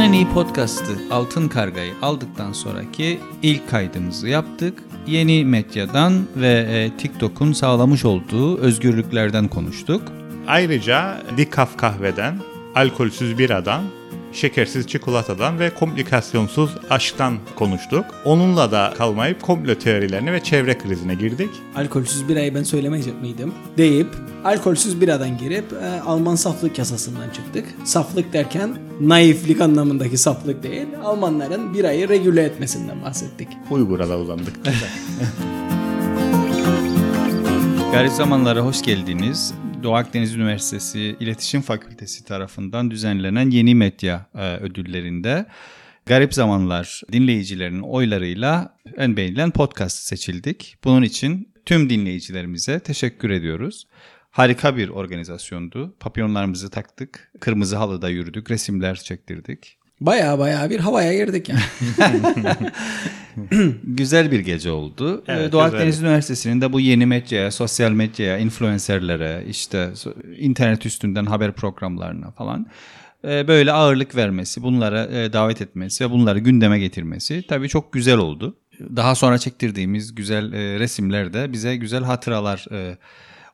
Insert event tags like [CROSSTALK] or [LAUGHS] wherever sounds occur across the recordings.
Yılın en iyi podcastı Altın Karga'yı aldıktan sonraki ilk kaydımızı yaptık. Yeni medyadan ve e, TikTok'un sağlamış olduğu özgürlüklerden konuştuk. Ayrıca Dikaf kahveden, alkolsüz biradan, şekersiz çikolatadan ve komplikasyonsuz aşktan konuştuk. Onunla da kalmayıp komplo teorilerine ve çevre krizine girdik. Alkolsüz birayı ben söylemeyecek miydim? Deyip alkolsüz biradan girip e, Alman saflık yasasından çıktık. Saflık derken naiflik anlamındaki saflık değil. Almanların birayı regüle etmesinden bahsettik. Uygur'a da uzandık. [LAUGHS] Garip zamanlara hoş geldiniz. Doğu Akdeniz Üniversitesi İletişim Fakültesi tarafından düzenlenen Yeni Medya e, ödüllerinde Garip Zamanlar dinleyicilerinin oylarıyla en beğenilen podcast seçildik. Bunun için tüm dinleyicilerimize teşekkür ediyoruz. Harika bir organizasyondu. Papyonlarımızı taktık, kırmızı halıda yürüdük, resimler çektirdik. Baya baya bir havaya girdik yani. [LAUGHS] Güzel bir gece oldu. Evet, Ee, Doğu güzel. Akdeniz Üniversitesi'nin de bu yeni medyaya, sosyal medyaya, influencerlere, işte internet üstünden haber programlarına falan e, böyle ağırlık vermesi, bunlara e, davet etmesi ve bunları gündeme getirmesi tabii çok güzel oldu. Daha sonra çektirdiğimiz güzel e, resimler de bize güzel hatıralar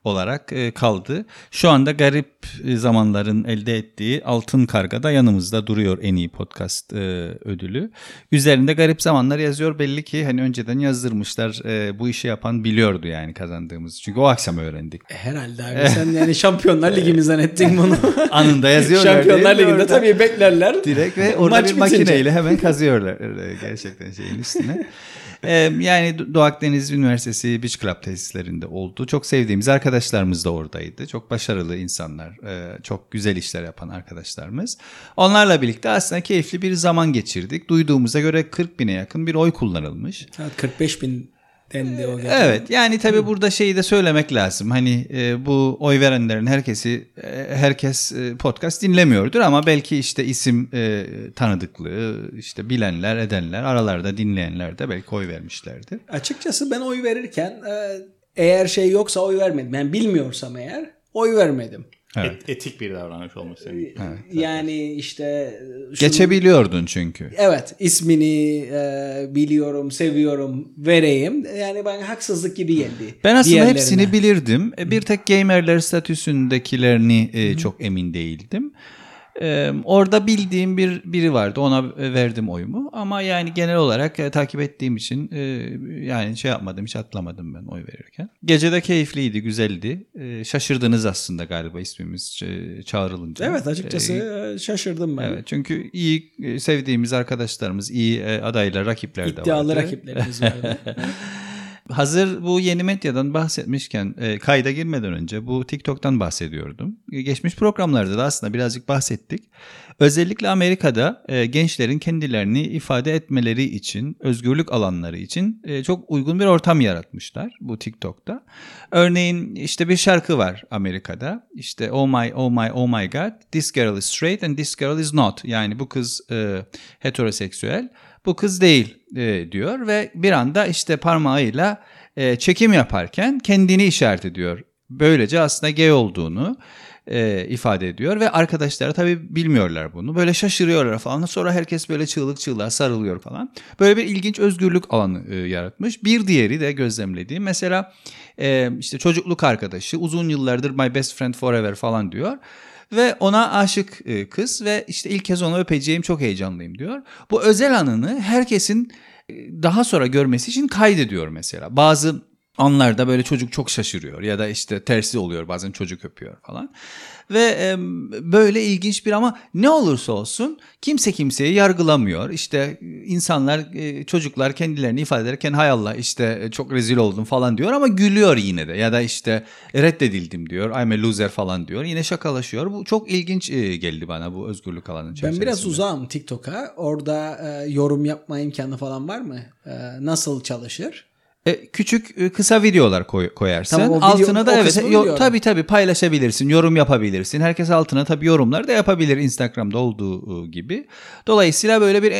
olarak e, kaldı. Şu anda garip e, zamanların elde ettiği Altın Karga da yanımızda duruyor en iyi podcast e, ödülü. Üzerinde garip zamanlar yazıyor belli ki hani önceden yazdırmışlar bu işi yapan biliyordu yani kazandığımız. Çünkü o akşam öğrendik. Herhalde abi sen yani Şampiyonlar Ligi'mizden ettin bunu. [LAUGHS] Anında yazıyorlar. Şampiyonlar Ligi'nde orada? tabii beklerler. Direkt ve orada Maç bir bitince. makineyle hemen kazıyorlar gerçekten şeyin üstüne. Ee, yani Doğu Akdeniz Üniversitesi Beach Club tesislerinde oldu. Çok sevdiğimiz arkadaşlarımız da oradaydı. Çok başarılı insanlar, e, çok güzel işler yapan arkadaşlarımız. Onlarla birlikte aslında keyifli bir zaman geçirdik. Duyduğumuza göre 40 bine yakın bir oy kullanılmış. Evet, 45 bin dendi o gece. Evet yani tabii burada şeyi de söylemek lazım. Hani e, bu oy verenlerin herkesi e, herkes e, podcast dinlemiyordur ama belki işte isim e, tanıdıklığı işte bilenler edenler aralarda dinleyenler de belki oy vermişlerdir. Açıkçası ben oy verirken e, eğer şey yoksa oy vermedim. Ben bilmiyorsam eğer oy vermedim. Evet. Et- etik bir davranış olmuş senin. Yani işte şunu- Geçebiliyordun çünkü. Evet ismini e, biliyorum, seviyorum, vereyim. Yani bana haksızlık gibi geldi. Ben aslında hepsini bilirdim. E, Bir tek gamerler statüsündekilerini e, çok emin değildim. E, orada bildiğim bir biri vardı. Ona verdim oyumu. Ama yani genel olarak e, takip ettiğim için e, yani şey yapmadım, hiç atlamadım ben oy verirken. Gece de keyifliydi, güzeldi. E, şaşırdınız aslında galiba ismimiz çağrılınca. Evet açıkçası E, şaşırdım ben. Evet çünkü iyi sevdiğimiz arkadaşlarımız, iyi adaylar, rakipler de vardı. İddialı rakiplerimiz vardı. [LAUGHS] Hazır bu yeni medyadan bahsetmişken e, kayda girmeden önce bu TikTok'tan bahsediyordum. E, geçmiş programlarda da aslında birazcık bahsettik. Özellikle Amerika'da e, gençlerin kendilerini ifade etmeleri için, özgürlük alanları için e, çok uygun bir ortam yaratmışlar bu TikTok'ta. Örneğin işte bir şarkı var Amerika'da. İşte oh my oh my oh my god this girl is straight and this girl is not. Yani bu kız e, heteroseksüel bu kız değil e, diyor ve bir anda işte parmağıyla e, çekim yaparken kendini işaret ediyor. Böylece aslında gay olduğunu e, ifade ediyor ve arkadaşlar tabii bilmiyorlar bunu. Böyle şaşırıyorlar falan. Sonra herkes böyle çığlık çığlığa sarılıyor falan. Böyle bir ilginç özgürlük alanı e, yaratmış. Bir diğeri de gözlemlediğim mesela e, işte çocukluk arkadaşı uzun yıllardır my best friend forever falan diyor. Ve ona aşık e, kız ve işte ilk kez onu öpeceğim çok heyecanlıyım diyor. Bu özel anını herkesin e, daha sonra görmesi için kaydediyor mesela. Bazı anlarda böyle çocuk çok şaşırıyor ya da işte tersi oluyor bazen çocuk öpüyor falan. Ve e, böyle ilginç bir ama ne olursa olsun kimse kimseyi yargılamıyor. İşte insanlar e, çocuklar kendilerini ifade ederken hay Allah işte e, çok rezil oldum falan diyor ama gülüyor yine de ya da işte reddedildim diyor I'm a loser falan diyor yine şakalaşıyor. Bu çok ilginç e, geldi bana bu özgürlük alanı Ben çerçevesinde. biraz uzağım TikTok'a. Orada e, yorum yapma imkanı falan var mı? E, nasıl çalışır? E, küçük e, kısa videolar koy, koyarsın. Tamam, video- altına da evet yo- tabii tabii paylaşabilirsin, yorum yapabilirsin. Herkes altına tabii yorumlar da yapabilir Instagram'da olduğu e, gibi. Dolayısıyla böyle bir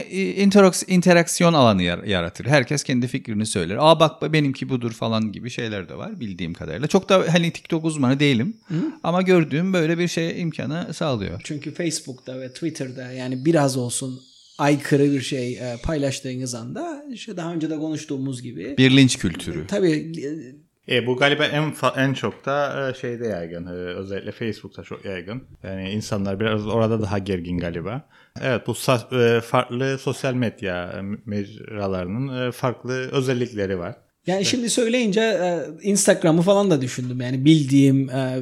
interak- interaksiyon alanı yar- yaratır. Herkes kendi fikrini söyler. Aa bak benimki budur falan gibi şeyler de var bildiğim kadarıyla. Çok da hani TikTok uzmanı değilim. Ama gördüğüm böyle bir şey imkanı sağlıyor. Çünkü Facebook'ta ve Twitter'da yani biraz olsun aykırı bir şey e, paylaştığınız anda işte daha önce de konuştuğumuz gibi Bir linç kültürü. tabii e, E, bu galiba en en çok da e, şeyde yaygın. E, özellikle Facebook'ta çok yaygın. Yani insanlar biraz orada daha gergin galiba. Evet bu e, farklı sosyal medya e, mecralarının e, farklı özellikleri var. yani şimdi söyleyince e, Instagram'ı falan da düşündüm. Yani bildiğim e,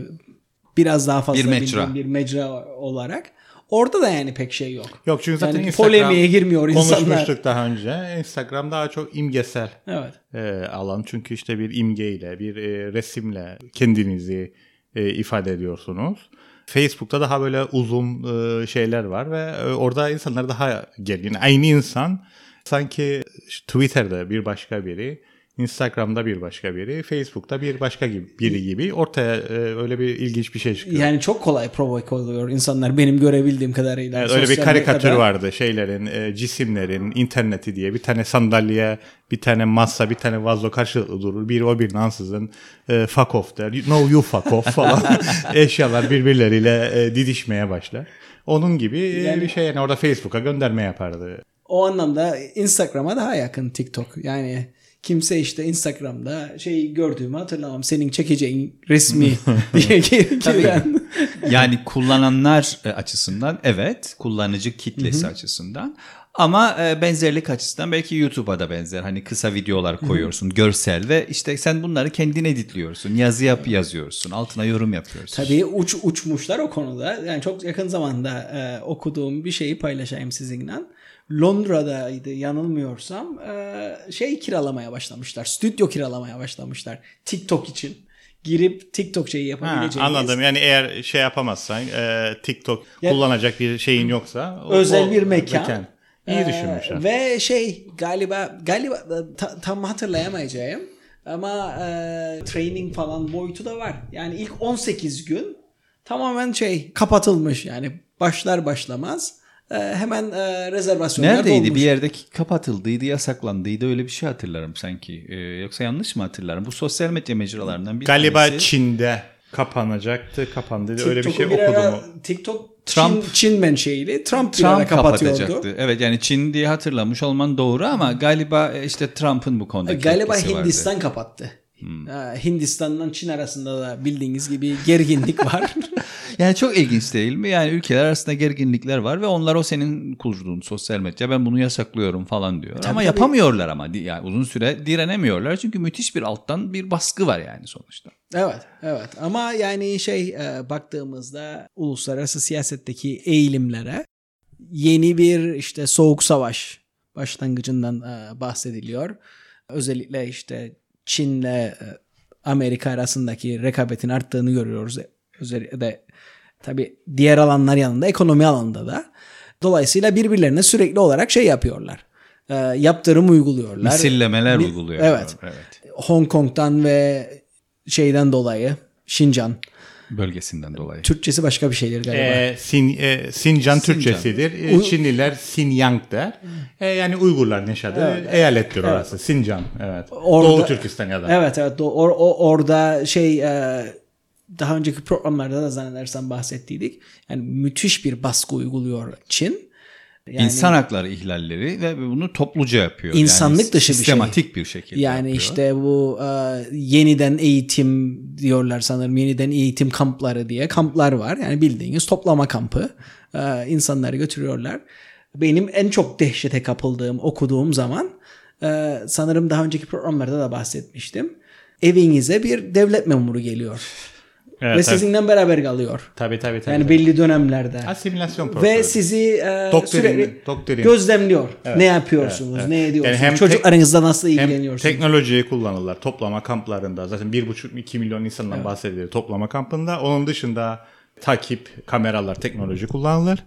biraz daha fazla Bir mecra. bildiğim bir mecra olarak. Orada da yani pek şey yok. Yok çünkü zaten Yani Instagram polemiğe girmiyor insanlar. konuşmuştuk daha önce. Instagram daha çok imgesel Evet. e, alan. Çünkü işte bir imgeyle, bir e, resimle kendinizi e, ifade ediyorsunuz. Facebook'ta daha böyle uzun e, şeyler var ve e, orada insanlar daha gergin. Aynı insan sanki Twitter'da bir başka biri, Instagram'da bir başka biri, Facebook'ta bir başka gibi, biri gibi ortaya e, öyle bir ilginç bir şey çıkıyor. Yani çok kolay provoke oluyor insanlar benim görebildiğim kadarıyla. Evet, öyle bir karikatür medyada. vardı şeylerin, e, cisimlerin, interneti diye bir tane sandalye, bir tane masa, bir tane vazo karşılıklı durur. Biri o birinin ansızın e, fuck off der. No you fuck off falan. [LAUGHS] Eşyalar birbirleriyle e, didişmeye başlar. Onun gibi e, Yani- bir şey yani orada Facebook'a gönderme yapardı. O anlamda Instagram'a daha yakın TikTok. Yani kimse işte Instagram'da şey gördüğümü hatırlamam. Senin çekeceğin resmi [LAUGHS] diye giren. Yani kullananlar e, açısından evet, kullanıcı kitlesi açısından. Ama e, benzerlik açısından belki YouTube'a da benzer. Hani kısa videolar koyuyorsun, görsel ve işte sen bunları kendin editliyorsun. Yazı yap yazıyorsun, altına yorum yapıyorsun. Tabii uç uçmuşlar o konuda. Yani çok yakın zamanda e, okuduğum bir şeyi paylaşayım sizinle. Londra'daydı yanılmıyorsam e, şey kiralamaya başlamışlar. Stüdyo kiralamaya başlamışlar. TikTok için. Girip TikTok şeyi Ha, yapabileceğiniz. anladım. Yani eğer şey yapamazsan, e, TikTok Ya- kullanacak bir şeyin yoksa o- özel bir mekan. İyi Ee, düşünmüşler. Ve şey galiba galiba ta- tam hatırlayamayacağım ama e, training falan boyutu da var. Yani ilk 18 gün tamamen şey kapatılmış yani başlar başlamaz e, hemen e, rezervasyonlar Neredeydi? dolmuş. Bir yerde kapatıldıydı, yasaklandıydı. Öyle bir şey hatırlarım sanki. Ee, yoksa yanlış mı hatırlarım? Bu sosyal medya mecralarından bir Galiba tanesi. Çin'de kapanacaktı, kapandı. Öyle bir şey bir ara- okudum. TikTok Trump- Çin, Çin menşeili. Trump, bir ara Trump kapatacaktı. Evet yani Çin diye hatırlamış olman doğru ama galiba e, işte Trump'ın bu konudaki Galiba etkisi vardı. Hindistan kapattı. Ha, Hindistan'dan Çin arasında da bildiğiniz gibi gerginlik var. [LAUGHS] Yani çok ilginç değil mi? Yani ülkeler arasında gerginlikler var ve onlar o senin kurduğun sosyal medya ben bunu yasaklıyorum falan diyor. ama tabii. yapamıyorlar ama yani uzun süre direnemiyorlar çünkü müthiş bir alttan bir baskı var yani sonuçta. Evet, evet. Ama yani şey e, baktığımızda uluslararası siyasetteki eğilimlere yeni bir işte soğuk savaş başlangıcından e, bahsediliyor. Özellikle işte Çin'le e, Amerika arasındaki rekabetin arttığını görüyoruz. Özellikle de tabii diğer alanlar yanında ekonomi alanında da. Dolayısıyla birbirlerine sürekli olarak şey yapıyorlar. E, yaptırım uyguluyorlar. Misillemeler Mi- uyguluyor. Evet. evet. Hong Kong'dan ve şeyden dolayı Şincan. Bölgesinden dolayı. Türkçesi başka bir şeydir galiba. Ee, Sin, e, Sincan Türkçesidir. E, Uy- Çinliler Sinyang der. E, yani Uygurların yaşadığı eyalettir orası. Sincan. Evet. Orada- Doğu Türkistan ya da. evet evet do- or- o- orada şey e, daha önceki programlarda da zannedersem bahsettiydik. Yani müthiş bir baskı uyguluyor Çin. Yani, İnsan hakları ihlalleri ve bunu topluca yapıyor. İnsanlık yani dışı bir şey. sistematik bir şekilde yani yapıyor. işte bu e, yeniden eğitim diyorlar sanırım yeniden eğitim kampları diye kamplar var. Yani bildiğiniz toplama kampı. E, insanları götürüyorlar. Benim en çok dehşete kapıldığım okuduğum zaman e, sanırım daha önceki programlarda da bahsetmiştim. Evinize bir devlet memuru geliyor. Evet, ve tabii. sizinle beraber kalıyor. Tabii tabii. tabii. Yani belli dönemlerde. Asimilasyon programı. Ve sizi e, sürekli doktrin. gözlemliyor. ne yapıyorsunuz, evet, evet. ne ediyorsunuz, Yani hem çocuklarınızla nasıl Hem ilgileniyorsunuz. teknolojiyi kullanırlar toplama kamplarında. Zaten 1,5-2 milyon insandan bahsediyor toplama kampında. Onun dışında takip, kameralar, teknoloji kullanılır.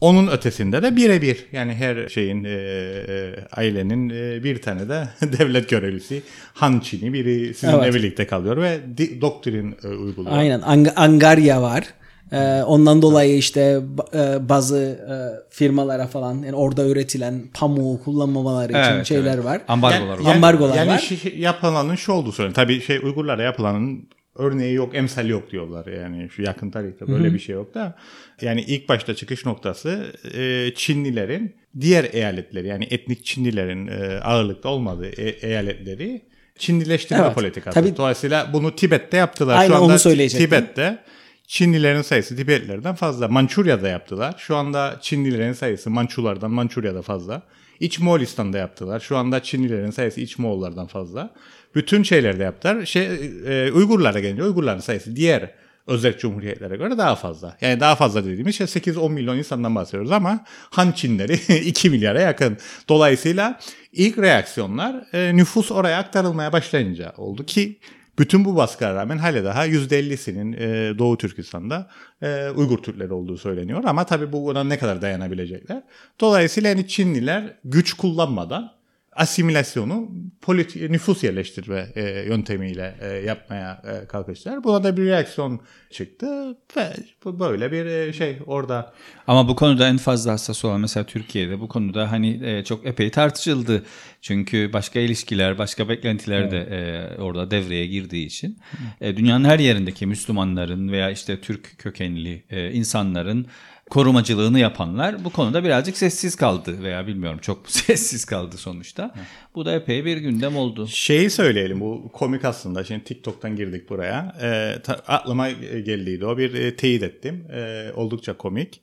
Onun ötesinde de birebir yani her şeyin e, e, ailenin e, bir tane de [LAUGHS] devlet görevlisi Han Çin'i biri sizinle Evet. birlikte kalıyor ve di- doktrin e, uyguluyor. Aynen Ang- Angarya var. Ee, ondan dolayı işte e, bazı e, firmalara falan yani orada üretilen pamuğu kullanmamaları için Evet, şeyler evet. var. Ambargolar var. Ambargolar yani var. şey- yapılanın şu olduğu söyleniyor. Tabii şey Uygurlara yapılanın örneği yok, emsali yok diyorlar. Yani şu yakın tarihte böyle bir şey yok da. Yani ilk başta çıkış noktası e, Çinlilerin diğer eyaletleri yani etnik Çinlilerin e, ağırlıkta olmadığı e- eyaletleri Çinlileştirme Evet, politikası. tabii. Dolayısıyla bunu Tibet'te yaptılar. Aynen Şu anda onu. Tibet'te Çinlilerin sayısı Tibetlilerden fazla. Mançurya'da yaptılar. Şu anda Çinlilerin sayısı Mançulardan Mançurya'da fazla. İç Moğolistan'da yaptılar. Şu anda Çinlilerin sayısı İç Moğollardan fazla. Bütün şeylerde yaptılar. Şey, e, Uygurlara gelince Uygurların sayısı diğer özel cumhuriyetlere göre daha fazla. Yani daha fazla dediğimiz şey 8-10 milyon insandan bahsediyoruz ama Han Çinleri [LAUGHS] 2 milyara yakın. Dolayısıyla ilk reaksiyonlar e, nüfus oraya aktarılmaya başlayınca oldu ki bütün bu baskılara rağmen hala daha %50'sinin e, Doğu Türkistan'da e, Uygur Türkleri olduğu söyleniyor. Ama tabii bu buna ne kadar dayanabilecekler. Dolayısıyla yani Çinliler güç kullanmadan asimilasyonu politi- nüfus yerleştirme e, yöntemiyle e, yapmaya e, kalkıştılar. Buna da bir reaksiyon çıktı ve böyle bir e, şey orada Ama bu konuda en fazla hassas olan mesela Türkiye'de bu konuda hani e, çok epey tartışıldı. Çünkü başka ilişkiler, başka beklentiler de e, orada devreye girdiği için e, dünyanın her yerindeki Müslümanların veya işte Türk kökenli e, insanların korumacılığını yapanlar bu konuda birazcık sessiz kaldı veya bilmiyorum çok [LAUGHS] sessiz kaldı sonuçta. Bu da epey bir gündem oldu. Şeyi söyleyelim bu komik aslında. Şimdi TikTok'tan girdik buraya. Ee, ta- aklıma geldiydi o bir e, teyit ettim. Ee, oldukça komik.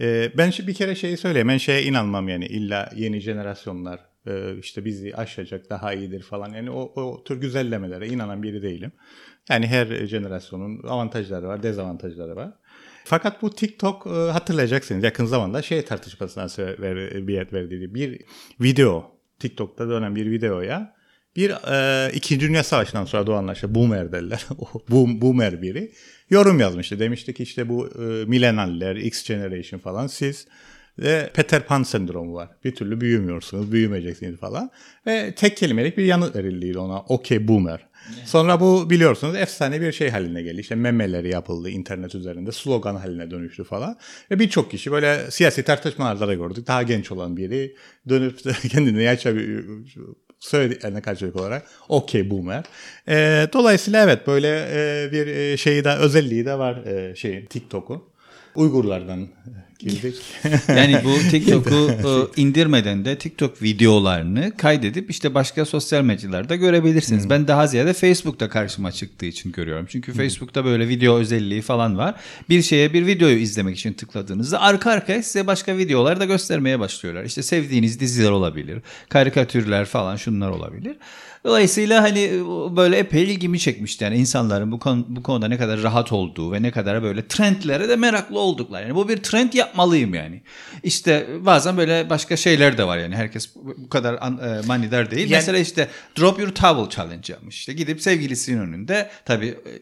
Ee, ben şi- bir kere şeyi söyleyeyim. Ben şeye inanmam yani illa yeni jenerasyonlar e, işte bizi aşacak daha iyidir falan. Yani o, o tür güzellemelere inanan biri değilim. Yani her jenerasyonun avantajları var, dezavantajları var. Fakat bu TikTok e, hatırlayacaksınız yakın zamanda şey tartışmasına ver, bir yer verdiydi. Bir video, TikTok'ta dönen bir videoya bir e, İkinci Dünya Savaşı'ndan sonra doğanlar işte boomer derler. [LAUGHS] Boom, boomer biri yorum yazmıştı. Demişti ki işte bu e, millennialler, X generation falan siz ve Peter Pan sendromu var. Bir türlü büyümüyorsunuz, büyümeyeceksiniz falan. Ve tek kelimelik bir yanıt verildiydi ona. Okey boomer. Sonra bu biliyorsunuz efsane bir şey haline geldi. İşte memeleri yapıldı internet üzerinde. Slogan haline dönüştü falan. Ve birçok kişi böyle siyasi tartışmalarda da gördük. Daha genç olan biri dönüp [LAUGHS] kendini yaşa söylediklerine karşılık olarak okey boomer. E, dolayısıyla evet böyle e, bir e, şeyi de özelliği de var e, şeyin TikTok'un. Uygurlardan girdik. [LAUGHS] Yani bu TikTok'u [LAUGHS] e, indirmeden de TikTok videolarını kaydedip işte başka sosyal mecralarda görebilirsiniz. Ben daha ziyade Facebook'ta karşıma çıktığı için görüyorum. Çünkü Facebook'ta böyle video özelliği falan var. Bir şeye bir videoyu izlemek için tıkladığınızda arka arkaya size başka videolar da göstermeye başlıyorlar. İşte sevdiğiniz diziler olabilir, karikatürler falan şunlar olabilir. Dolayısıyla hani böyle epey ilgimi çekmişti. Yani insanların bu, konu, bu konuda ne kadar rahat olduğu ve ne kadar böyle trendlere de meraklı oldukları. Yani bu bir trend yapmalıyım yani. İşte bazen böyle başka şeyler de var yani. Herkes bu kadar an, e, manidar değil. Yani- Mesela işte drop your towel challenge yapmış. İşte gidip sevgilisinin önünde tabii e,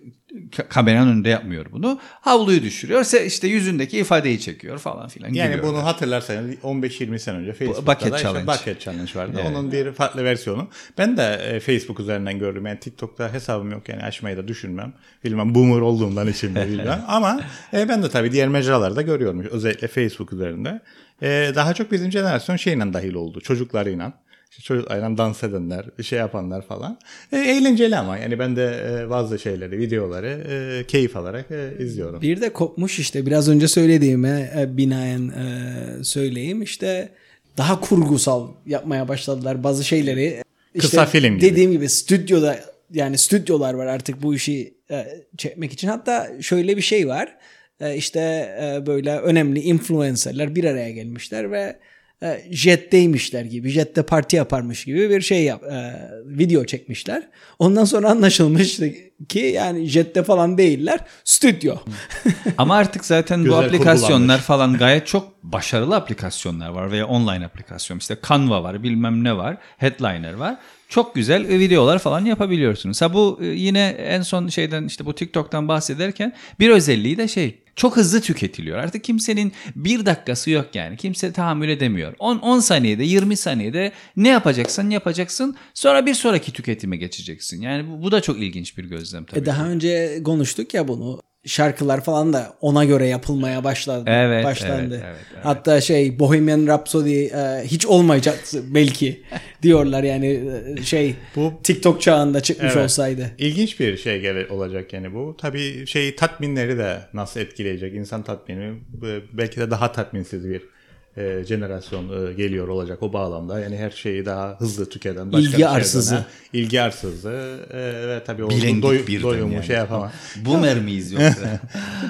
kameranın önünde yapmıyor bunu. Havluyu düşürüyor. İşte yüzündeki ifadeyi çekiyor falan filan. Yani gibi bunu öyle. hatırlarsanız 15-20 sene önce Facebook'ta Bucket da işte Challenge. Bucket Challenge vardı. Onun bir farklı versiyonu. Ben de e, Facebook üzerinden gördüm. Yani TikTok'ta hesabım yok yani açmayı da düşünmem. Bilmem boomer olduğumdan içimde bilmem. [LAUGHS] Ama e, ben de tabii diğer mecralarda görüyorum. Özellikle Facebook üzerinde. E, daha çok bizim jenerasyon şeyle dahil oldu. Çocuklarıyla. İşte çocuklarla dans edenler, bir şey yapanlar falan. E, eğlenceli ama yani ben de e, bazı şeyleri, videoları e, keyif alarak e, izliyorum. Bir de kopmuş işte biraz önce söylediğime e, binaen e, söyleyeyim işte daha kurgusal yapmaya başladılar bazı şeyleri. İşte Kısa film gibi. Dediğim gibi stüdyoda yani stüdyolar var artık bu işi e, çekmek için. Hatta şöyle bir şey var. E, işte e, böyle önemli influencerlar bir araya gelmişler ve e, jetteymişler gibi, jette parti yaparmış gibi bir şey yap, e, video çekmişler. Ondan sonra anlaşılmış ki yani jette falan değiller, stüdyo. Ama artık zaten bu aplikasyonlar falan gayet çok başarılı aplikasyonlar var veya online aplikasyon. İşte Canva var, bilmem ne var, Headliner var. Çok güzel videolar falan yapabiliyorsunuz. Ha bu e, yine en son şeyden işte bu TikTok'tan bahsederken bir özelliği de şey çok hızlı tüketiliyor. Artık kimsenin bir dakikası yok yani. Kimse tahammül edemiyor. 10, 10 saniyede 20 saniyede ne yapacaksan yapacaksın. Sonra bir sonraki tüketime geçeceksin. Yani bu, bu da çok ilginç bir gözlem tabii. E daha önce konuştuk ya bunu. Şarkılar falan da ona göre yapılmaya başladı. Evet, başlandı. evet, evet, evet. Hatta şey Bohemian Rhapsody e, hiç olmayacak belki [LAUGHS] diyorlar yani e, şey Bu- TikTok çağında çıkmış Evet. olsaydı. İlginç bir şey gele- olacak yani bu. Tabii şey tatminleri de nasıl etkileyecek insan tatmini e, belki de daha tatminsiz bir e, jenerasyon e, geliyor olacak o bağlamda. Yani her şeyi daha hızlı tüketen başka İlgi bir arsızı. ilgi arsızı e, ve tabii o doy, doyumu yani. şey yapamaz. Boomer miyiz [LAUGHS] yoksa?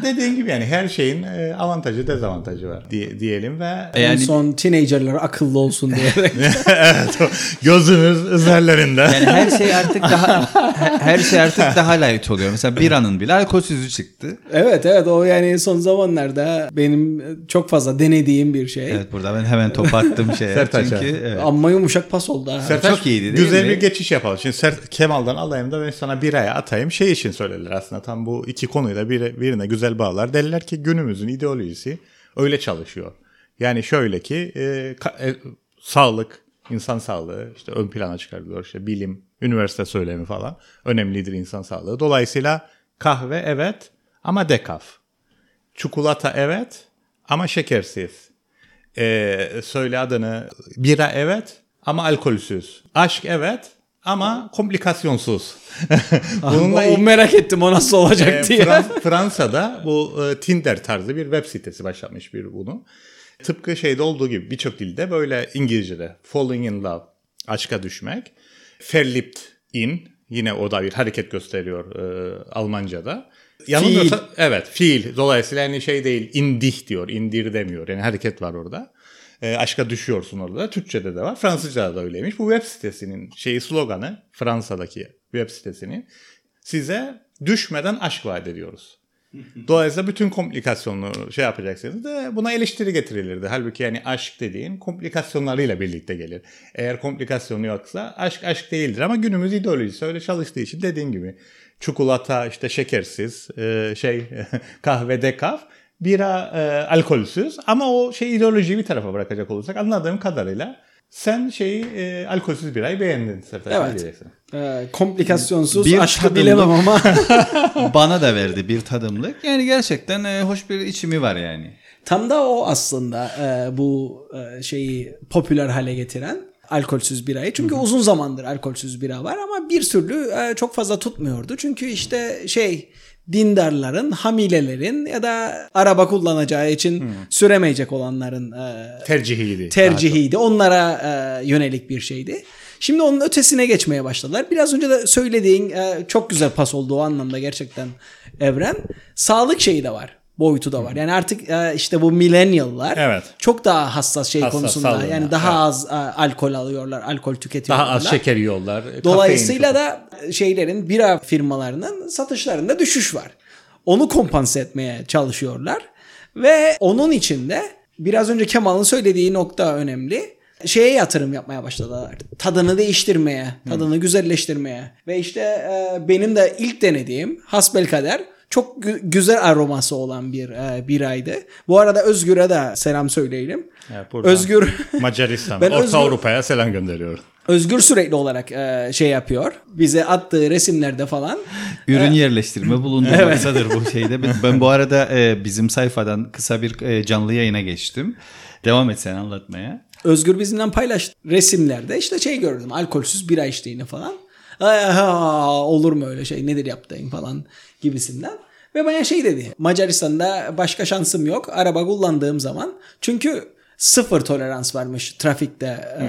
Dediğin gibi yani her şeyin e, avantajı dezavantajı var diye, diyelim ve En yani son teenagerlar akıllı olsun diye. [LAUGHS] evet, gözümüz üzerlerinde. Yani her şey artık daha her şey artık [LAUGHS] daha light oluyor. Mesela biranın bile alkolsüzü çıktı. evet evet o yani son zamanlarda benim çok fazla denediğim bir şey. Evet burada ben hemen top attım [LAUGHS] şeye. Sertaç Çünkü abi. evet. Amma yumuşak pas oldu ha. Sertaç, Çok iyiydi değil Güzel mi? bir geçiş yapalım. Şimdi Ser- Kemal'dan alayım da ben sana bir aya atayım. Şey için söylediler aslında tam bu iki konuyu da bir, birine güzel bağlar. Derler ki günümüzün ideolojisi öyle çalışıyor. Yani şöyle ki e, ka- e, sağlık, insan sağlığı işte ön plana çıkarılıyor. İşte bilim, üniversite söylemi falan önemlidir insan sağlığı. Dolayısıyla kahve evet ama dekaf. Çikolata evet ama şekersiz. Ee, söyle adını. Bira evet ama alkolsüz. Aşk evet ama komplikasyonsuz. [LAUGHS] Bununla o merak ettim o nasıl olacak e, diye. Fran- [LAUGHS] Fransa'da bu e, Tinder tarzı bir web sitesi başlatmış bir bunu. Tıpkı şeyde olduğu gibi birçok dilde böyle İngilizce'de falling in love, aşka düşmek. Verliebt in yine o da bir hareket gösteriyor e, Almanca'da. Yanılmıyorsa evet fiil. Dolayısıyla yani şey değil indih diyor, indir demiyor. Yani hareket var orada. E, aşka düşüyorsun orada. Türkçe'de de var. Fransızca'da da öyleymiş. Bu web sitesinin şeyi sloganı Fransa'daki web sitesinin size düşmeden aşk vaat ediyoruz. [LAUGHS] Dolayısıyla bütün komplikasyonları şey yapacaksınız da buna eleştiri getirilirdi. Halbuki yani aşk dediğin komplikasyonlarıyla birlikte gelir. Eğer komplikasyonu yoksa aşk aşk değildir ama günümüz ideolojisi öyle çalıştığı için dediğin gibi çikolata işte şekersiz e, şey [LAUGHS] kahve dekaf bira e, alkolsüz ama o şey ideolojiyi bir tarafa bırakacak olursak anladığım kadarıyla sen şeyi e, alkolsüz birayı beğendin Sertaç. Evet. Ee, komplikasyonsuz Bir aşkı tadımlık. bilemem ama. [LAUGHS] [LAUGHS] Bana da verdi bir tadımlık. Yani gerçekten e, hoş bir içimi var yani. Tam da o aslında e, bu e, şeyi popüler hale getiren alkolsüz birayı. Çünkü uzun zamandır alkolsüz bira var ama bir türlü e, çok fazla tutmuyordu. Çünkü işte şey dindarların, hamilelerin ya da araba kullanacağı için süremeyecek olanların e, Tercihiydi. tercihiydi. Onlara e, yönelik bir şeydi. Şimdi onun ötesine geçmeye başladılar. Biraz önce de söylediğin e, çok güzel pas oldu o anlamda gerçekten Evren. Sağlık şeyi de var. Boyutu da var. Yani artık e, işte bu millennial'lar Evet. çok daha hassas şey Hassas, konusunda. sağlığına, Yani daha evet. az e, alkol alıyorlar, alkol tüketiyorlar. Daha az şeker yiyorlar. Dolayısıyla da şeylerin bira firmalarının satışlarında düşüş var. Onu kompanse etmeye çalışıyorlar ve onun içinde biraz önce Kemal'ın söylediği nokta önemli. Şeye yatırım yapmaya başladılar. Tadını değiştirmeye, tadını güzelleştirmeye ve işte e, benim de ilk denediğim hasbelkader çok gü- güzel aroması olan bir e, biraydı. Bu arada Özgür'e de selam söyleyelim. Evet, Özgür Macaristan, [LAUGHS] Ben Orta Özgür- Avrupa'ya selam gönderiyorum. Özgür sürekli olarak e, şey yapıyor. Bize attığı resimlerde falan. Ürün yerleştirme bulundurmaktadır [LAUGHS] bu şeyde. Ben- Ben bu arada e, bizim sayfadan kısa bir e, canlı yayına geçtim. Devam et sen anlatmaya. Özgür bizimle paylaştı resimlerde işte şey gördüm alkolsüz bira içtiğini falan. Olur mu öyle şey nedir yaptığın falan gibisinden. Ve bana şey dedi Macaristan'da başka şansım yok araba kullandığım zaman. Çünkü sıfır tolerans varmış trafikte e,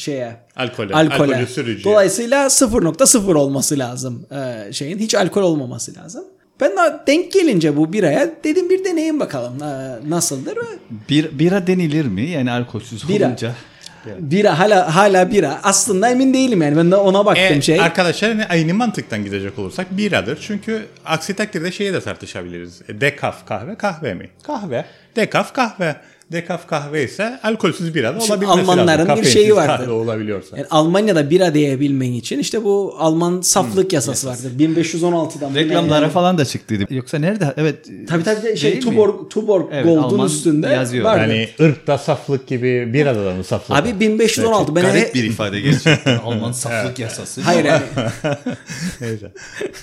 şeye Alkole, alkole. alkolü sürücüye. Dolayısıyla 0.0 olması lazım e, şeyin hiç alkol olmaması lazım. Ben de denk gelince bu biraya dedim bir deneyin bakalım e, nasıldır ve Bir, bira denilir mi? Yani alkolsüz Bira. olunca. Bira hala hala bira. Aslında emin değilim yani. Ben de ona baktım E, şey. Arkadaşlar hani aynı mantıktan gidecek olursak biradır. Çünkü aksi takdirde şeyi de tartışabiliriz. E, dekaf kahve kahve mi? Kahve. Dekaf kahve. Dekaf kahve ise alkolsüz bira da olabilmesi Almanların lazım. bir şeyi vardır. kahve olabiliyorsa. Yani Almanya'da bira diyebilmen için işte bu Alman saflık yasası vardır. 1516'dan. bu ne Reklamlara yani? falan da çıktıydı. Yoksa nerede? Evet. Tabii tabii şey Değil mi? Tuborg, Tuborg Evet, Gold'un Alman üstünde yazıyor. vardı. Yani ırkta saflık gibi birada da mı saflık? Abi 1516 ben Garip bir ifade gerçekten. [LAUGHS] Alman saflık yasası. Hayır yani Neyse.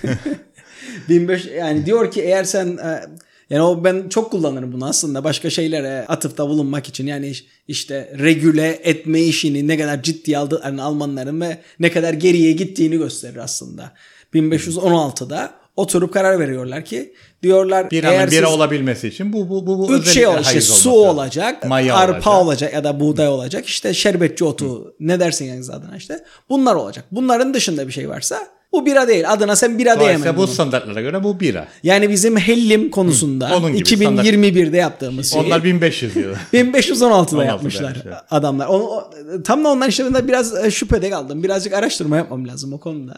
[LAUGHS] 1500 yani diyor ki eğer sen e, yani o ben çok kullanırım bunu aslında başka şeylere atıfta bulunmak için yani iş- işte regüle etme işini ne kadar ciddiye aldıklarını Almanların ve ne kadar geriye gittiğini gösterir aslında. 1516'da oturup karar veriyorlar ki diyorlar Biranın eğer bira olabilmesi için bu bu bu, bu üç şey olacak işte su olacak, Maya arpa olacak. olacak. ya da buğday olacak işte şerbetçi otu ne dersin yani adına işte bunlar olacak. Bunların dışında bir şey varsa bu bira değil adına sen bira Dolayısıyla diyemem. bu bunun. standartlara göre bu bira. Yani bizim hellim konusunda Onun gibi 2021'de yaptığımız şeyi Onlar 1500 yıl. 1516'da 16'da yapmışlar yapmışlar. adamlar. O, o- tam da onların işte ben de biraz e, şüphede kaldım. Birazcık araştırma yapmam lazım o konuda.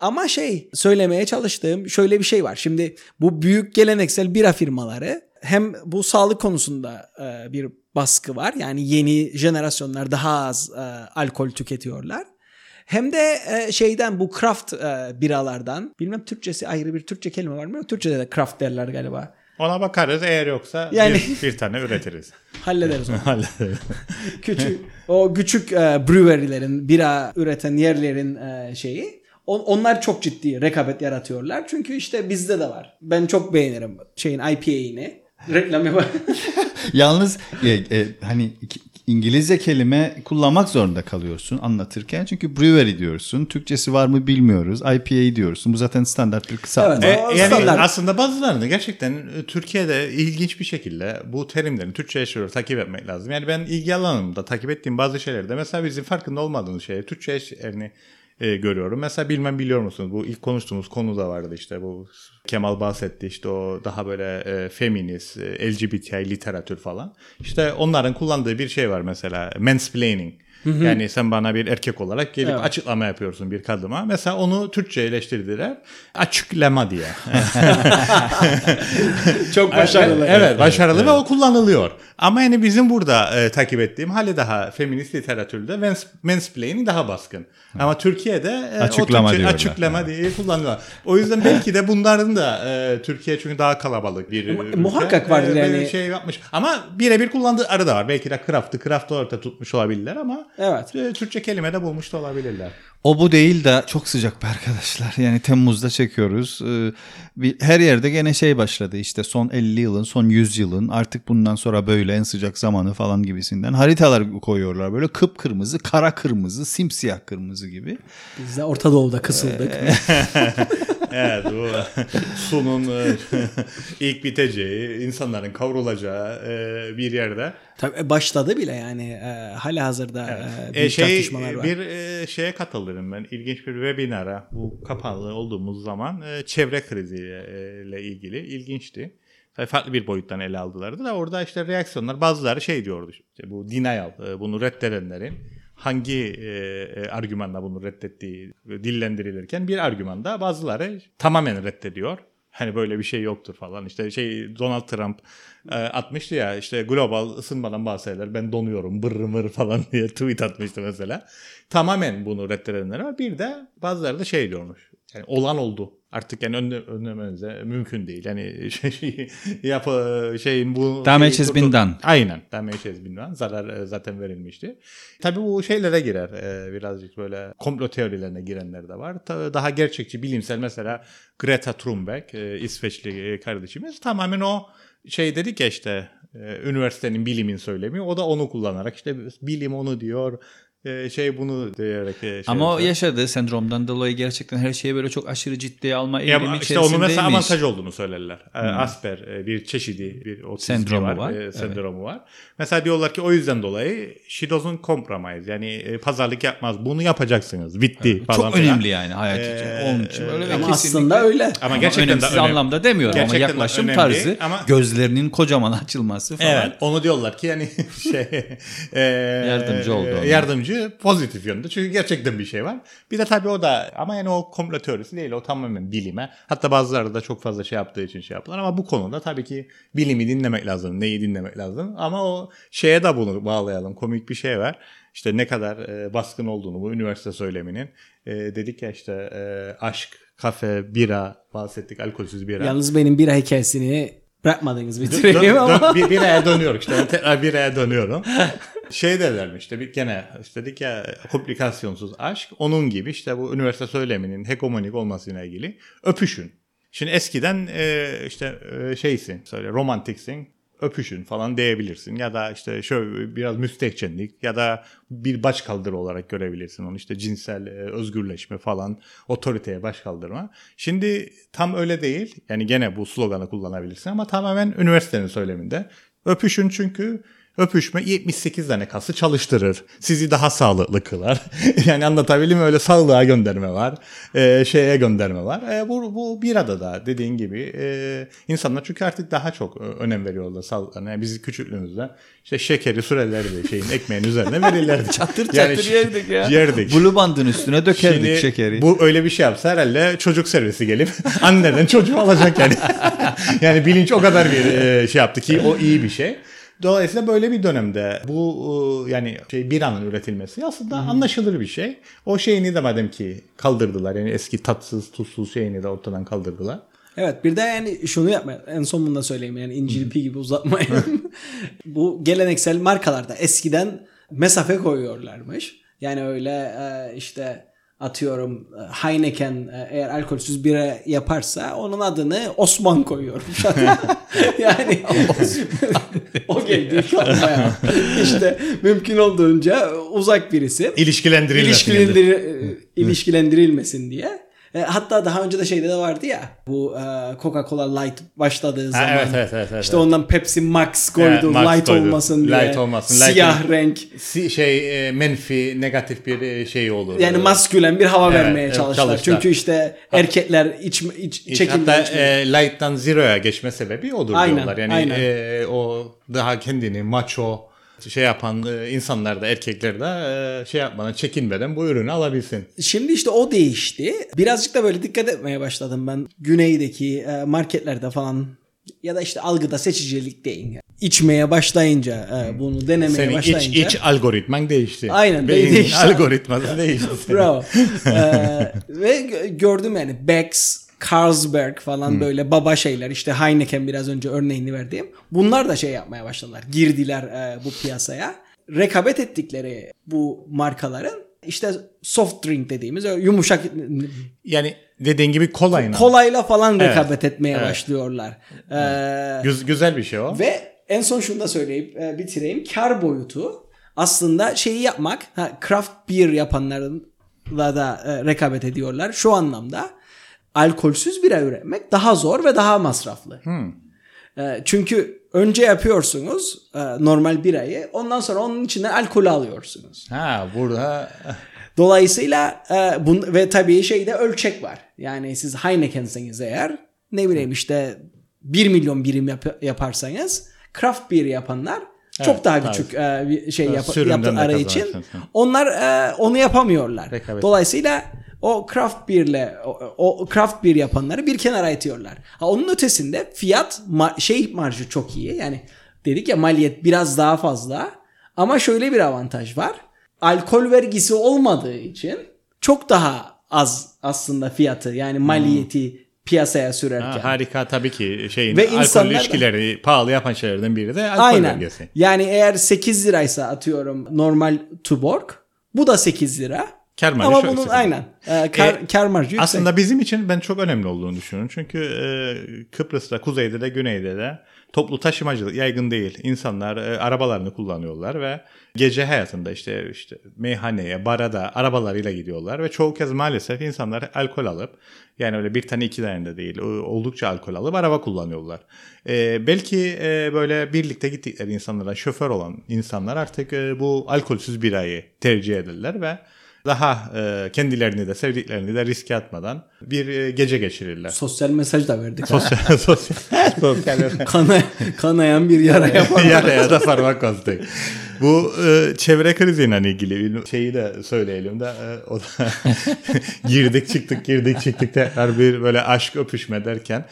Ama şey söylemeye çalıştığım şöyle bir şey var. Şimdi bu büyük geleneksel bira firmaları hem bu sağlık konusunda e, bir baskı var. Yani yeni jenerasyonlar daha az e, alkol tüketiyorlar. Hem de e, şeyden bu craft e, biralardan bilmem Türkçesi ayrı bir Türkçe kelime var mı? Türkçede de craft derler galiba. Ona bakarız eğer yoksa Yani- bir, bir tane üretiriz. [LAUGHS] Hallederiz onu. [LAUGHS] Hallederiz. [LAUGHS] küçük o küçük e, brewery'lerin bira üreten yerlerin e, şeyi on- onlar çok ciddi rekabet yaratıyorlar. Çünkü işte bizde de var. Ben çok beğenirim şeyin IPA'ini. Reklam yapar. Yalnız e, e, hani İngilizce kelime kullanmak zorunda kalıyorsun anlatırken. Çünkü brewery diyorsun. Türkçesi var mı bilmiyoruz. IPA diyorsun. Bu zaten standart bir kısaltma. Evet. E, yani standart. aslında bazılarını gerçekten e, Türkiye'de ilginç bir şekilde bu terimlerin Türkçe eşleri takip etmek lazım. Yani ben ilgi alanımda takip ettiğim bazı şeylerde mesela bizim farkında olmadığımız şeyler Türkçe eşlerini e, görüyorum. Mesela bilmem biliyor musunuz bu ilk konuştuğumuz konu da vardı işte bu Kemal bahsetti işte o daha böyle e, feminist, e, LGBTİ literatür falan. İşte onların kullandığı bir şey var mesela mansplaining. Yani sen bana bir erkek olarak gelip Evet. açıklama yapıyorsun bir kadıma. Mesela onu Türkçeleştirdiler. Açıklama diye. [LAUGHS] çok başarılı. Evet, başarılı ve o kullanılıyor. Ama yani bizim burada e, takip ettiğim hali daha feminist literatürde mans- mansplaining daha baskın. Ama Türkiye'de e, o Açıklama Türkçe- diyorlar. açıklama diye kullanılıyor. O yüzden belki de bunların da e, Türkiye çünkü daha kalabalık bir ülke. muhakkak vardır E, yani. şey yapmış. Ama birebir kullandığı arı da var. Belki de craft'ı craft'ı orada tutmuş olabilirler ama Evet. e, Türkçe kelime de bulmuş da olabilirler. O bu değil de çok sıcak be arkadaşlar. [LAUGHS] Yani Temmuz'da çekiyoruz. Ee, bir, her yerde gene şey başladı işte son 50 yılın, son 100 yılın artık bundan sonra böyle en sıcak zamanı falan gibisinden haritalar koyuyorlar. Böyle kıpkırmızı, kara kırmızı, simsiyah kırmızı gibi. Biz de Orta Doğu'da kısıldık. [LAUGHS] [LAUGHS] Evet bu sunun e, ilk biteceği, insanların kavrulacağı e, bir yerde. Tabii başladı bile yani. E, hala hazırda e, E, büyük şey tartışmalar var. bir e, şeye katılırım ben. İlginç bir webinara bu kapalı olduğumuz zaman e, çevre kriziyle ilgili ilginçti. Tabii farklı bir boyuttan ele aldılardı da orada işte reaksiyonlar bazıları şey diyordu işte bu denial e, bunu reddedenlerin hangi e, e, argümanla bunu reddettiği dillendirilirken bir argümanda bazıları tamamen reddediyor. Hani böyle bir şey yoktur falan. İşte şey Donald Trump e, atmıştı ya işte global ısınmadan bahseder ben donuyorum bırr mır falan [LAUGHS] diye tweet atmıştı mesela. Tamamen bunu reddedenler var. Bir de bazıları da şey diyormuş. Yani olan oldu. Artık yani önle, önlemenize mümkün değil. Yani şey, yapı şeyin bu Damage has been done. Aynen. Damage has been done. Zarar e, zaten verilmişti. Tabii bu şeylere girer. e, birazcık böyle komplo teorilerine girenler de var. Daha gerçekçi bilimsel mesela Greta Thunberg e, İsveçli kardeşimiz tamamen o şey dedik ya işte e, üniversitenin bilimin söylemi. O da onu kullanarak işte bilim onu diyor. E, şey bunu diyerek e, şey Ama o yaşadığı sendromdan dolayı gerçekten her şeyi böyle çok aşırı ciddiye alma Ya eğilimi işte onun mesela avantaj olduğunu söylerler. Ee, Asper e, bir çeşidi bir otizmi Sendromu var, var, e, evet. sendromu var. Mesela diyorlar ki o yüzden dolayı she doesn't compromise. Yani e, pazarlık yapmaz. Bunu yapacaksınız. Bitti falan. Çok filan. önemli yani hayat için. Ee, Onun için böyle Ama kesinlikle- aslında öyle. Ama Ama gerçekten de önemsiz önemli. anlamda demiyorum Gerçekten ama yaklaşım önemli tarzı ama- gözlerinin kocaman [LAUGHS] açılması falan. Evet, onu diyorlar ki yani [LAUGHS] şey e, Yardımcı oldu ona. Yardımcı ucu pozitif yönde. Çünkü gerçekten bir şey var. Bir de tabii o da ama yani o komplo teorisi değil. O tamamen bilime. Hatta bazıları da çok fazla şey yaptığı için şey yaptılar. Ama bu konuda tabii ki bilimi dinlemek lazım. Neyi dinlemek lazım. Ama o şeye de bunu bağlayalım. Komik bir şey var. İşte ne kadar e, baskın olduğunu bu üniversite söyleminin. E, dedik ya işte e, aşk, kafe, bira bahsettik. Alkolsüz bira. Yalnız benim bira hikayesini bırakmadınız Dön- bitireyim dön- ama. dön- bir, biraya dönüyorum işte. Tekrar biraya dönüyorum. [LAUGHS] şey derlermiş işte bir gene işte dedik ya komplikasyonsuz aşk. Onun gibi işte bu üniversite söyleminin hegemonik olmasıyla ilgili öpüşün. Şimdi eskiden e, işte e, şeysin söyle romantiksin öpüşün falan diyebilirsin. Ya da işte şöyle biraz müstehcenlik ya da bir başkaldırı olarak görebilirsin onu. İşte cinsel e, özgürleşme falan otoriteye başkaldırma. Şimdi tam öyle değil. Yani gene bu sloganı kullanabilirsin ama tamamen üniversitenin söyleminde. Öpüşün çünkü Öpüşme 78 tane kası çalıştırır. Sizi daha sağlıklı kılar. [LAUGHS] yani anlatabildim? Öyle sağlığa gönderme var. e, şeye gönderme var. E, bu, bu bir adada dediğin gibi e, insanlar çünkü artık daha çok e, önem veriyorlar sağlıklarına. Yani biz küçüklüğümüzde işte şekeri sürerlerdi şeyin ekmeğin üzerine verirlerdi. [LAUGHS] Çatır Yani çatır şi- yerdik ya. Yerdik. Blue bandın üstüne dökerdik Şimdi şekeri. Bu öyle bir şey yapsa herhalde çocuk servisi gelip [LAUGHS] anneden çocuğu alacak yani. yani bilinç o kadar bir e, şey yaptı ki o iyi bir şey. Dolayısıyla böyle bir dönemde bu e, yani şey bir anın üretilmesi aslında anlaşılır bir şey. O şeyini de madem ki kaldırdılar yani eski tatsız tuzsuz şeyini de ortadan kaldırdılar. Evet bir de yani şunu yapma en son bunu da söyleyeyim yani İncil Pi gibi uzatmayın. [LAUGHS] Bu geleneksel markalarda eskiden mesafe koyuyorlarmış. Yani öyle e, işte atıyorum e, Heineken e, eğer alkolsüz bira yaparsa onun adını Osman koyuyormuş. [LAUGHS] yani o geldi kalmaya. İşte mümkün olduğunca uzak birisi. İlişkilendirilmesin. İlişkilendir, ilişkilendirilmesin diye. E, hatta daha önce de şeyde de vardı ya bu e, Coca-Cola Light başladığı zaman. evet, evet, evet, evet, işte ondan Pepsi Max koydu Evet, Max light koydu. olmasın diye. Light olmasın. Siyah Light'ın- renk. Si- şey e, menfi negatif bir şey olur. Yani maskülen bir hava Evet, vermeye çalıştılar. çalıştılar. Çünkü işte erkekler iç, iç, çekimden Hatta içmiyor. e, light'tan zero'ya geçme sebebi odur Aynen, diyorlar. Yani aynen. e, o daha kendini macho şey yapan e, insanlar da erkekler de e, şey yapmadan çekinmeden bu ürünü alabilsin. Şimdi işte o değişti. Birazcık da böyle dikkat etmeye başladım ben. Güneydeki e, marketlerde falan ya da işte algıda seçicilik değil. İçmeye başlayınca, bunu denemeye Senin iç, başlayınca. iç algoritman değişti. Aynen, Beynin değişti. algoritması değişti. senin. Bravo. Ee, [LAUGHS] ve gö- gördüm yani Bex, Carlsberg falan böyle baba şeyler işte Heineken biraz önce örneğini verdiğim. Bunlar da şey yapmaya başladılar. Girdiler e, bu piyasaya. Rekabet ettikleri bu markaların işte soft drink dediğimiz yumuşak Yani dediğin gibi kolayla. kolayla falan Evet. rekabet etmeye Evet. başlıyorlar. Ee, Güz- güzel bir şey o. ve en son şunu da söyleyip e, bitireyim. Kar boyutu aslında şeyi yapmak, ha, craft beer yapanlarla da e, rekabet ediyorlar. Şu anlamda alkolsüz bira üretmek daha zor ve daha masraflı. E, çünkü önce yapıyorsunuz e, normal birayı, ondan sonra onun içinden alkolü alıyorsunuz. Ha burada Dolayısıyla e, bun, ve tabii şeyde ölçek var. Yani siz Heineken'seniz eğer ne bileyim işte 1 milyon birim yap- yaparsanız craft beer yapanlar çok Evet, daha küçük e, şey yap- yaptıkları için onlar e, onu yapamıyorlar. Rekabet. Dolayısıyla o craft beer'le o, o craft beer yapanları bir kenara itiyorlar. Ha, onun ötesinde fiyat ma- şey marjı çok iyi. Yani dedik ya maliyet biraz daha fazla ama şöyle bir avantaj var. Alkol vergisi olmadığı için çok daha az aslında fiyatı yani maliyeti piyasaya sürerken. ha, harika tabii ki şeyin Ve alkol insanlar da- ilişkileri pahalı yapan şeylerden biri de alkol Aynen. belgesi. Yani eğer 8 liraysa atıyorum normal Tuborg bu da 8 lira. Kar marjı Ama bunun yüksek. aynen e, kar, E, kar marjı yüksek. Aslında bizim için ben çok önemli olduğunu düşünüyorum. Çünkü e, Kıbrıs'ta, kuzeyde de güneyde de toplu taşımacılık yaygın değil. İnsanlar e, arabalarını kullanıyorlar ve gece hayatında işte işte meyhaneye, bara da arabalarıyla gidiyorlar ve çoğu kez maalesef insanlar alkol alıp yani öyle bir tane iki tane de değil oldukça alkol alıp araba kullanıyorlar. E, belki e, böyle birlikte gittikleri insanlara şoför olan insanlar artık e, bu alkolsüz birayı tercih ederler ve daha e, kendilerini de sevdiklerini de riske atmadan bir e, gece geçirirler. Sosyal mesaj da verdik. Sosyal, [LAUGHS] sosyal, sosyal Kana, kanayan bir yara yapar. [LAUGHS] yaraya da parmak bastık. Bu e, çevre kriziyle ilgili şeyi de söyleyelim de e, o da [LAUGHS] girdik çıktık girdik çıktık tekrar bir böyle aşk öpüşme derken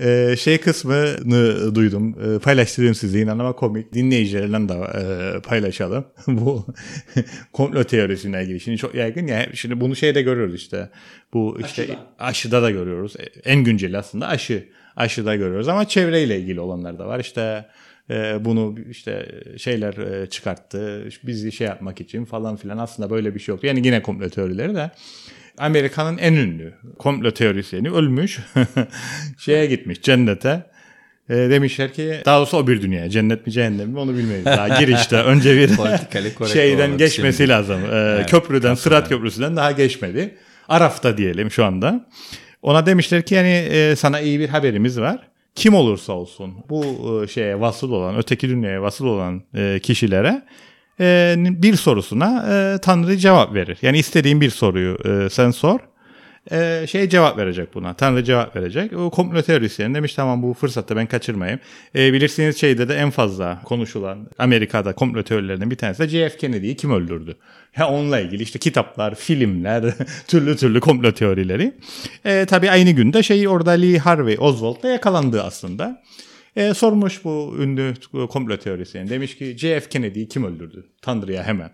e, şey kısmını duydum. E, paylaştırayım size inan ama komik. Dinleyicilerle de e, paylaşalım. [LAUGHS] Bu komplo teorisine ilgili. Şimdi çok yaygın ya. Şimdi bunu şeyde görüyoruz işte. Bu işte Aşıda. aşıda da görüyoruz. En günceli aslında aşı. Aşıda görüyoruz ama çevreyle ilgili olanlar da var. İşte e, bunu işte şeyler e, çıkarttı. Bizi şey yapmak için falan filan. Aslında böyle bir şey yoktu. Yani yine komplo teorileri de. Amerika'nın en ünlü komplo teorisyeni ölmüş. [LAUGHS] Şeye gitmiş cennete. E, demişler ki daha doğrusu o bir dünya. Cennet mi cehennem mi onu bilmeyiz. Daha girişte [LAUGHS] önce bir şeyden geçmesi şimdi. lazım. E, köprüden, Sırat Köprüsü'nden daha geçmedi. Araf'ta diyelim şu anda. Ona demişler ki yani e, sana iyi bir haberimiz var. Kim olursa olsun bu e, şeye vasıl olan, öteki dünyaya vasıl olan e, kişilere e, bir sorusuna Tanrı cevap verir. Yani istediğin bir soruyu sen sor. Şey cevap verecek buna. Tanrı cevap verecek. O komplo teorisyeni demiş tamam bu fırsatta ben kaçırmayayım. Bilirsiniz şeyde de en fazla konuşulan Amerika'da komplo teorilerinden bir tanesi de JF Kennedy'yi kim öldürdü? Ya onunla ilgili işte kitaplar, filmler, [LAUGHS] türlü türlü komplo teorileri. E, tabii aynı günde şey orada Lee Harvey Oswald da yakalandı aslında. E, sormuş bu ünlü komplo teorisyeni. Demiş ki JF Kennedy'yi kim öldürdü? Tanrı'ya hemen.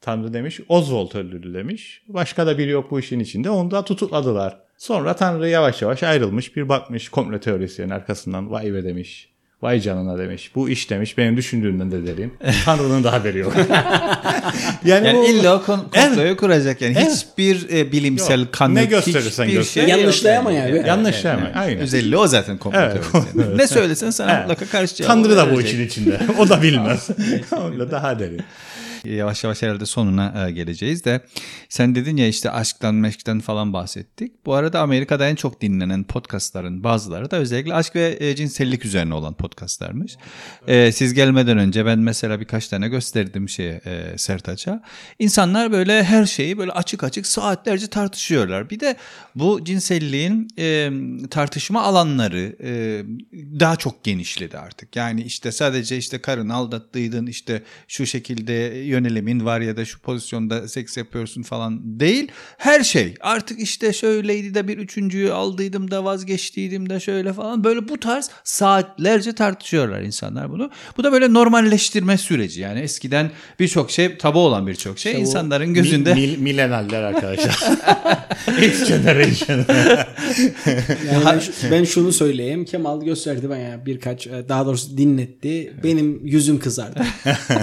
Tanrı demiş Oswald öldürdü demiş. Başka da biri yok bu işin içinde. Onu da tutukladılar. Sonra Tanrı yavaş yavaş ayrılmış. Bir bakmış komplo teorisyenin arkasından vay be demiş. Vay canına demiş. Bu iş demiş benim düşündüğümden de derim. Tanrı'nın da haberi yok. [LAUGHS] yani, Yani bu, illa o kon- komployu kuracak yani. Evet. Hiçbir e, bilimsel Yok. kanıt, Ne gösterirsen hiçbir göster. şey yok Yanlışlayama yani. yani. Yanlışlayama, aynen. Özelliği o zaten komplo Evet. teorisi. [LAUGHS] ne söylesen sana Evet. mutlaka karşı cevap Tanrı da bu işin içinde. [LAUGHS] O da bilmez. Öyle daha derin. Yavaş yavaş herhalde sonuna e, geleceğiz de sen dedin ya işte aşktan meşkten falan bahsettik. Bu arada Amerika'da en çok dinlenen podcastların bazıları da özellikle aşk ve e, cinsellik üzerine olan podcastlarmış. E, siz gelmeden önce ben mesela birkaç tane gösterdim şeye e, Sertaç'a. İnsanlar böyle her şeyi böyle açık açık saatlerce tartışıyorlar. Bir de bu cinselliğin tartışma alanları daha çok genişledi artık. Yani işte sadece işte karını aldattıydın işte şu şekilde yönelimin var ya da şu pozisyonda seks yapıyorsun falan değil. Her şey artık işte şöyleydi de bir üçüncüyü aldıydım da vazgeçtiydim de şöyle falan böyle bu tarz saatlerce tartışıyorlar insanlar bunu. Bu da böyle normalleştirme süreci yani eskiden birçok şey tabu olan birçok şey İşte insanların gözünde. Mil, milenaller arkadaşlar. [LAUGHS] X generation. Yani ben, şu- ben şunu söyleyeyim. Kemal gösterdi bana birkaç e, daha doğrusu dinletti. Benim yüzüm kızardı.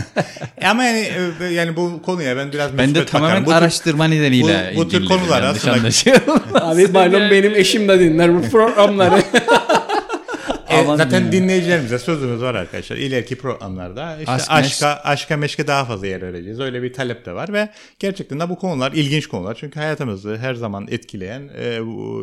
[LAUGHS] Ama yani e, yani bu konuya ben biraz Ben de tamamen bakarım. Araştırma nedeniyle bu- bu tür konular yanlış aslında-. [LAUGHS] Abi malum benim eşim de dinler bu programları. [LAUGHS] E, zaten ya. dinleyicilerimize sözümüz var arkadaşlar. İleriki programlarda işte Aşk, aşka aşka meşke daha fazla yer vereceğiz. Öyle bir talep de var ve gerçekten de bu konular ilginç konular. Çünkü hayatımızı her zaman etkileyen e,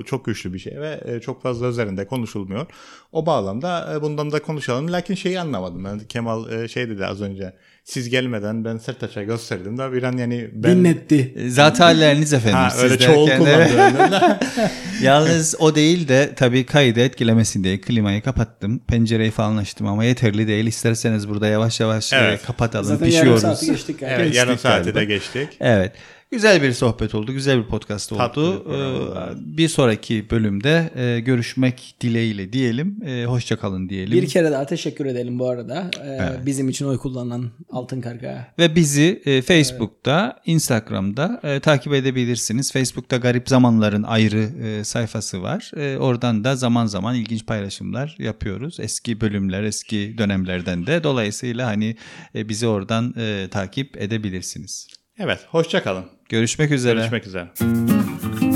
çok güçlü bir şey ve e, çok fazla üzerinde konuşulmuyor. O bağlamda e, bundan da konuşalım. Lakin şeyi anlamadım. Ben Kemal e, şey dedi az önce. Siz gelmeden ben Sertaç'a gösterdim de bir an yani ben Dinletti. Zat halleriniz efendim. Ha, öyle çoğul kullandı. [LAUGHS] Yalnız o değil de tabii kaydı etkilemesin diye klimayı kapattım. Pencereyi falan açtım ama yeterli değil. İsterseniz burada yavaş yavaş e, Evet. kapatalım. Zaten yarım pişiyoruz. saati geçtik galiba. evet, yarım Geçtik saati galiba. de geçtik. Evet. Güzel bir sohbet oldu. Güzel bir podcast Tatlı oldu. bir program oldu, Ee, evet. bir sonraki bölümde e, görüşmek dileğiyle diyelim. E, hoşça kalın diyelim. Bir kere daha teşekkür edelim bu arada. Ee, Bizim için oy kullanan Altın Karga. Ve bizi e, Facebook'ta, Instagram'da e, takip edebilirsiniz. Facebook'ta Garip Zamanların ayrı e, sayfası var. E, oradan da zaman zaman ilginç paylaşımlar yapıyoruz. Eski bölümler, eski dönemlerden de. Dolayısıyla hani e, bizi oradan e, takip edebilirsiniz. Evet, hoşça kalın. Görüşmek üzere. Görüşmek üzere.